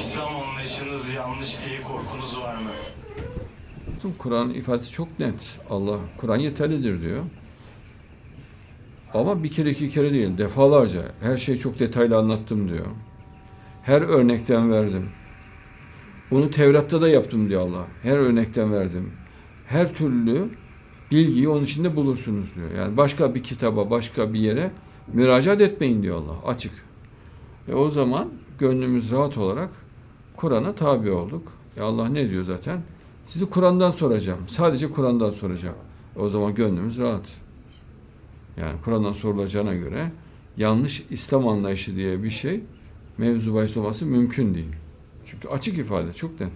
İslam anlayışınız yanlış diye korkunuz var mı? Kur'an ifadesi çok net. Allah Kur'an yeterlidir diyor. Ama bir kere iki kere değil, defalarca. Her şeyi çok detaylı anlattım diyor. Her örnekten verdim. Bunu Tevrat'ta da yaptım diyor Allah. Her örnekten verdim. Her türlü bilgiyi onun içinde bulursunuz diyor. Yani başka bir kitaba, başka bir yere müracaat etmeyin diyor Allah. Açık. E o zaman gönlümüz rahat olarak Kur'an'a tabi olduk. E Allah ne diyor zaten? Sizi Kur'an'dan soracağım. Sadece Kur'an'dan soracağım. O zaman gönlümüz rahat. Yani Kur'an'dan sorulacağına göre yanlış İslam anlayışı diye bir şey mevzu bahis olması mümkün değil. Çünkü açık ifade çok net.